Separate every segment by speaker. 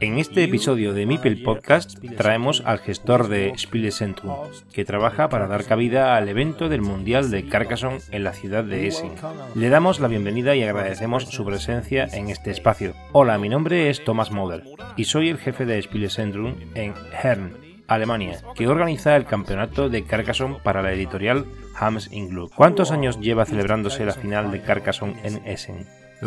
Speaker 1: En este episodio de Meeple Podcast traemos al gestor de Spielezentrum, que trabaja para dar cabida al evento del Mundial de Carcassonne en la ciudad de Essen. Le damos la bienvenida y agradecemos su presencia en este espacio. Hola, mi nombre es Thomas Moder y soy el jefe de Spielezentrum en Hern, Alemania, que organiza el campeonato de Carcassonne para la editorial Hams Inglut. ¿Cuántos años lleva celebrándose la final de Carcassonne en Essen?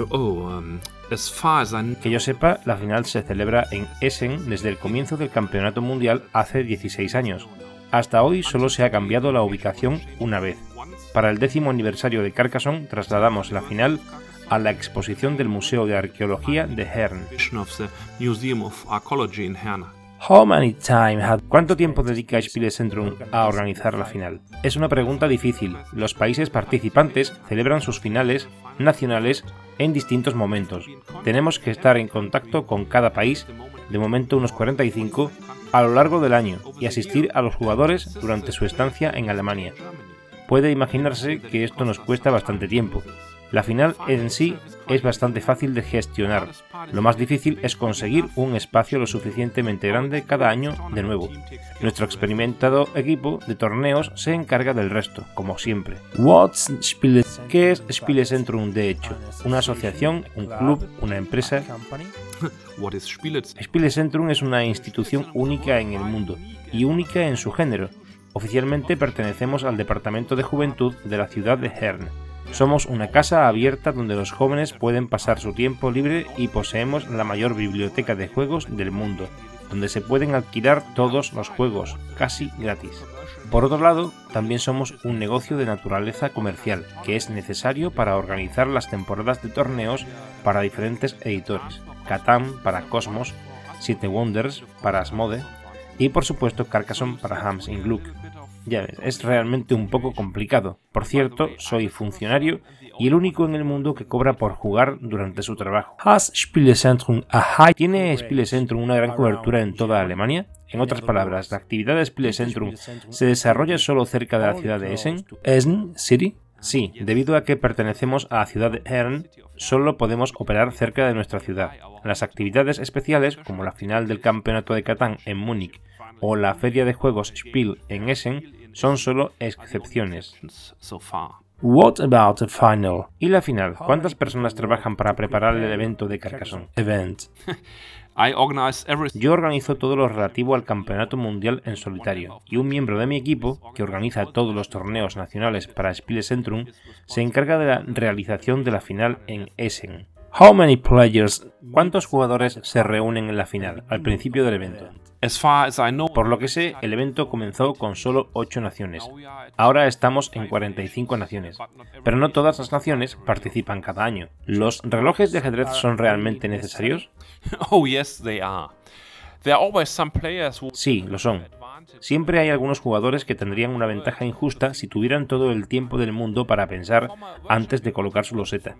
Speaker 2: Oh, um, as far as I kn-
Speaker 1: Que yo sepa, la final se celebra en Essen desde el comienzo del campeonato mundial hace 16 años. Hasta hoy solo se ha cambiado la ubicación una vez. Para el décimo aniversario de Carcassonne trasladamos la final a la exposición del Museo de Arqueología de
Speaker 2: Herne.
Speaker 1: ¿Cuánto tiempo dedica Spielezentrum a organizar la final? Es una pregunta difícil. Los países participantes celebran sus finales nacionales en distintos momentos. Tenemos que estar en contacto con cada país, de momento unos 45, a lo largo del año y asistir a los jugadores durante su estancia en Alemania. Puede imaginarse que esto nos cuesta bastante tiempo. La final en sí es bastante fácil de gestionar. Lo más difícil es conseguir un espacio lo suficientemente grande cada año de nuevo. Nuestro experimentado equipo de torneos se encarga del resto, como siempre. What's ¿Qué es Spielezentrum de hecho? Una asociación, un club, una empresa.
Speaker 2: What is Spielitz?
Speaker 1: Spielezentrum es una institución única en el mundo y única en su género. Oficialmente pertenecemos al Departamento de Juventud de la ciudad de Herne. Somos una casa abierta donde los jóvenes pueden pasar su tiempo libre y poseemos la mayor biblioteca de juegos del mundo, donde se pueden alquilar todos los juegos, casi gratis. Por otro lado, también somos un negocio de naturaleza comercial, que es necesario para organizar las temporadas de torneos para diferentes editores. Catan para Cosmos, Siete Wonders para Asmode y por supuesto Carcassonne para Hams Gluck. Ya ves, es realmente un poco complicado. Por cierto, soy funcionario y el único en el mundo que cobra por jugar durante su trabajo. ¿Tiene Spielezentrum una gran cobertura en toda Alemania? En otras palabras, ¿la actividad de Spielezentrum se desarrolla solo cerca de la ciudad de Essen? ¿Essen City? Sí, debido a que pertenecemos a la ciudad de Hern, solo podemos operar cerca de nuestra ciudad. Las actividades especiales, como la final del campeonato de Catán en Múnich o la feria de juegos Spiel en Essen, son solo excepciones. What about the final? ¿Y la final? ¿Cuántas personas trabajan para preparar el evento de Carcassonne? Event.
Speaker 2: I organize everything.
Speaker 1: Yo organizo todo lo relativo al campeonato mundial en solitario, y un miembro de mi equipo, que organiza todos los torneos nacionales para Spielezentrum, se encarga de la realización de la final en Essen. How many players? ¿Cuántos jugadores se reúnen en la final, al principio del evento?
Speaker 2: As far as I know,
Speaker 1: Por lo que sé, el evento comenzó con solo 8 naciones. Ahora estamos en 45 naciones, pero no todas las naciones participan cada año. ¿Los relojes de ajedrez son realmente necesarios?
Speaker 2: oh yes, they are. There are always some players who
Speaker 1: Sí, lo son. Siempre hay algunos jugadores que tendrían una ventaja injusta si tuvieran todo el tiempo del mundo para pensar antes de colocar su loseta.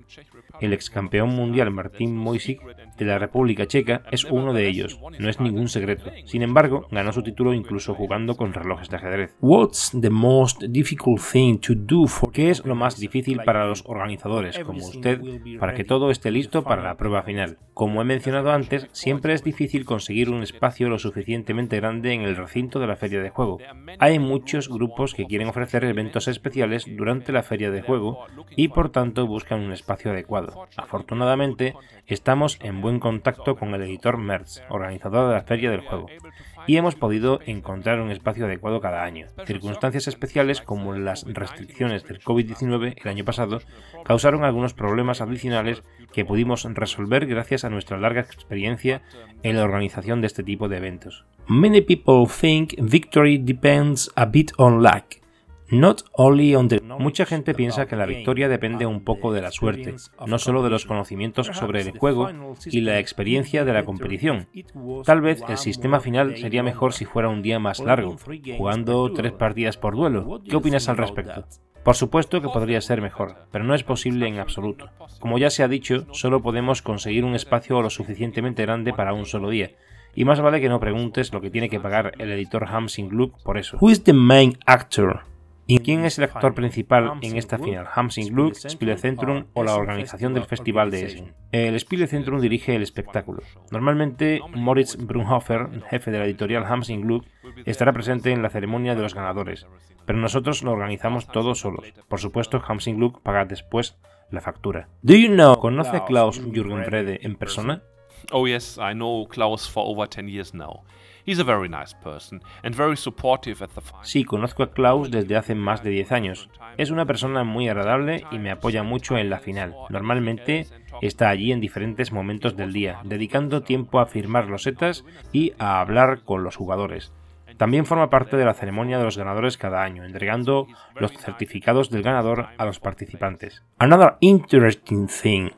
Speaker 1: El ex campeón mundial Martin Moisic de la República Checa es uno de ellos, no es ningún secreto. Sin embargo, ganó su título incluso jugando con relojes de ajedrez. What's the most difficult thing to do for ¿Qué es lo más difícil para los organizadores, como usted, para que todo esté listo para la prueba final? Como he mencionado antes, siempre es difícil conseguir un espacio lo suficientemente grande en el recinto de la feria de juego. Hay muchos grupos que quieren ofrecer eventos especiales durante la feria de juego y por tanto buscan un espacio adecuado. Afortunadamente, estamos en buen contacto con el editor Merz, organizador de la feria del juego, y hemos podido encontrar un espacio adecuado cada año. Circunstancias especiales como las restricciones del COVID-19 el año pasado causaron algunos problemas adicionales que pudimos resolver gracias a nuestra larga experiencia en la organización de este tipo de eventos. Many people think victory depends a bit on luck. Not only on the... Mucha gente piensa que la victoria depende un poco de la suerte, no solo de los conocimientos sobre el juego y la experiencia de la competición. Tal vez el sistema final sería mejor si fuera un día más largo, jugando tres partidas por duelo. ¿Qué opinas al respecto? Por supuesto que podría ser mejor, pero no es posible en absoluto. Como ya se ha dicho, solo podemos conseguir un espacio lo suficientemente grande para un solo día. Y más vale que no preguntes lo que tiene que pagar el editor Hamsing Look por eso. Who is the main actor? ¿Y quién es el actor principal en esta final? Hamsing Glück, Spielezentrum o la organización del Festival de Essen? El Spielezentrum dirige el espectáculo. Normalmente, Moritz Brunhofer, jefe de la editorial Hamsing Glück, estará presente en la ceremonia de los ganadores, pero nosotros lo organizamos todos solos. Por supuesto, Hamsing Glück paga después la factura. Do you know? ¿Conoce a Klaus Jürgen Brede en persona?
Speaker 2: Oh yes, I know Klaus for over 10 years now. He's a very nice person and very supportive at the
Speaker 1: Sí, conozco a Klaus desde hace más de 10 años. Es una persona muy agradable y me apoya mucho en la final. Normalmente está allí en diferentes momentos del día, dedicando tiempo a firmar los setas y a hablar con los jugadores. También forma parte de la ceremonia de los ganadores cada año, entregando los certificados del ganador a los participantes. Another interesting thing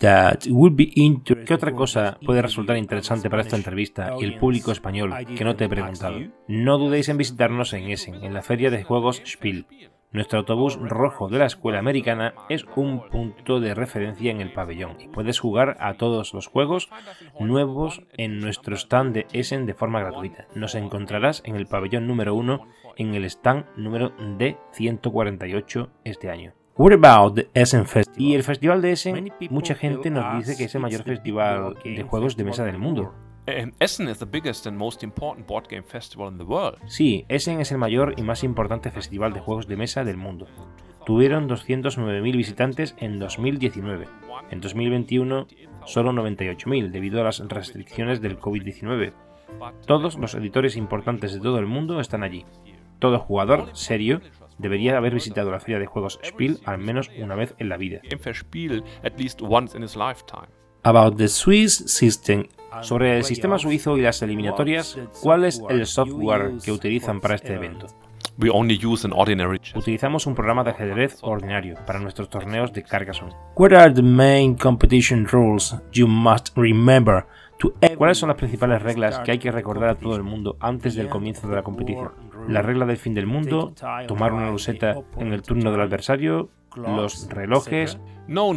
Speaker 1: ¿Qué otra cosa puede resultar interesante para esta entrevista y el público español que no te he preguntado? No dudéis en visitarnos en Essen, en la feria de juegos Spiel. Nuestro autobús rojo de la escuela americana es un punto de referencia en el pabellón y puedes jugar a todos los juegos nuevos en nuestro stand de Essen de forma gratuita. Nos encontrarás en el pabellón número 1 en el stand número D148 este año. What about the Essen Festival? Y el Festival de Essen, mucha gente nos dice que es el mayor festival de juegos de mesa del mundo.
Speaker 2: Essen is the biggest and most important board game festival in the world.
Speaker 1: Sí, Essen es el mayor y más importante festival de juegos de mesa del mundo. Tuvieron 209.000 visitantes en 2019. En 2021 solo 98.000 debido a las restricciones del COVID-19. Todos los editores importantes de todo el mundo están allí. Todo jugador serio debería haber visitado la feria de juegos Spiel al menos una vez en la vida. About the Swiss system. Sobre el sistema suizo y las eliminatorias, ¿cuál es el software que utilizan para este evento? Utilizamos un programa de ajedrez ordinario para nuestros torneos de Carcassonne. What are the main competition rules you must remember ¿Cuáles son las principales reglas que hay que recordar a todo el mundo antes del comienzo de la competición? La regla del fin del mundo, tomar una loseta en el turno del adversario, los relojes.
Speaker 2: No,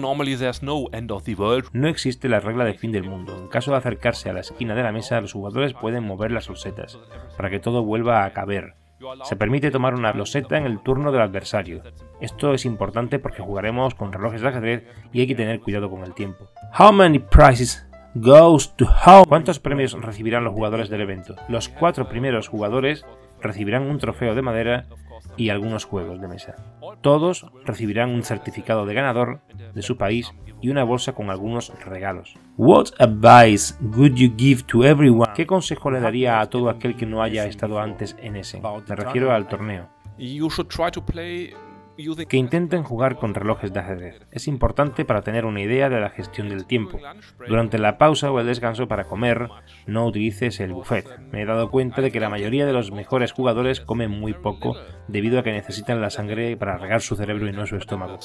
Speaker 1: No existe la regla del fin del mundo. En caso de acercarse a la esquina de la mesa, los jugadores pueden mover las losetas para que todo vuelva a caber. Se permite tomar una loseta en el turno del adversario. Esto es importante porque jugaremos con relojes de ajedrez y hay que tener cuidado con el tiempo. How many prizes goes to how. ¿Cuántos premios recibirán los jugadores del evento? Los cuatro primeros jugadores recibirán un trofeo de madera y algunos juegos de mesa. Todos recibirán un certificado de ganador de su país y una bolsa con algunos regalos. What advice would you give to everyone? ¿Qué consejo le daría a todo aquel que no haya estado antes en ese? Me refiero al torneo.
Speaker 2: You should try to play
Speaker 1: que intenten jugar con relojes de ajedrez. Es importante para tener una idea de la gestión del tiempo. Durante la pausa o el descanso para comer, no utilices el buffet. Me he dado cuenta de que la mayoría de los mejores jugadores comen muy poco debido a que necesitan la sangre para regar su cerebro y no su estómago.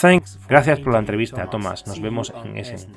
Speaker 1: Thanks. Gracias por la entrevista, Thomas. Nos vemos en Essen.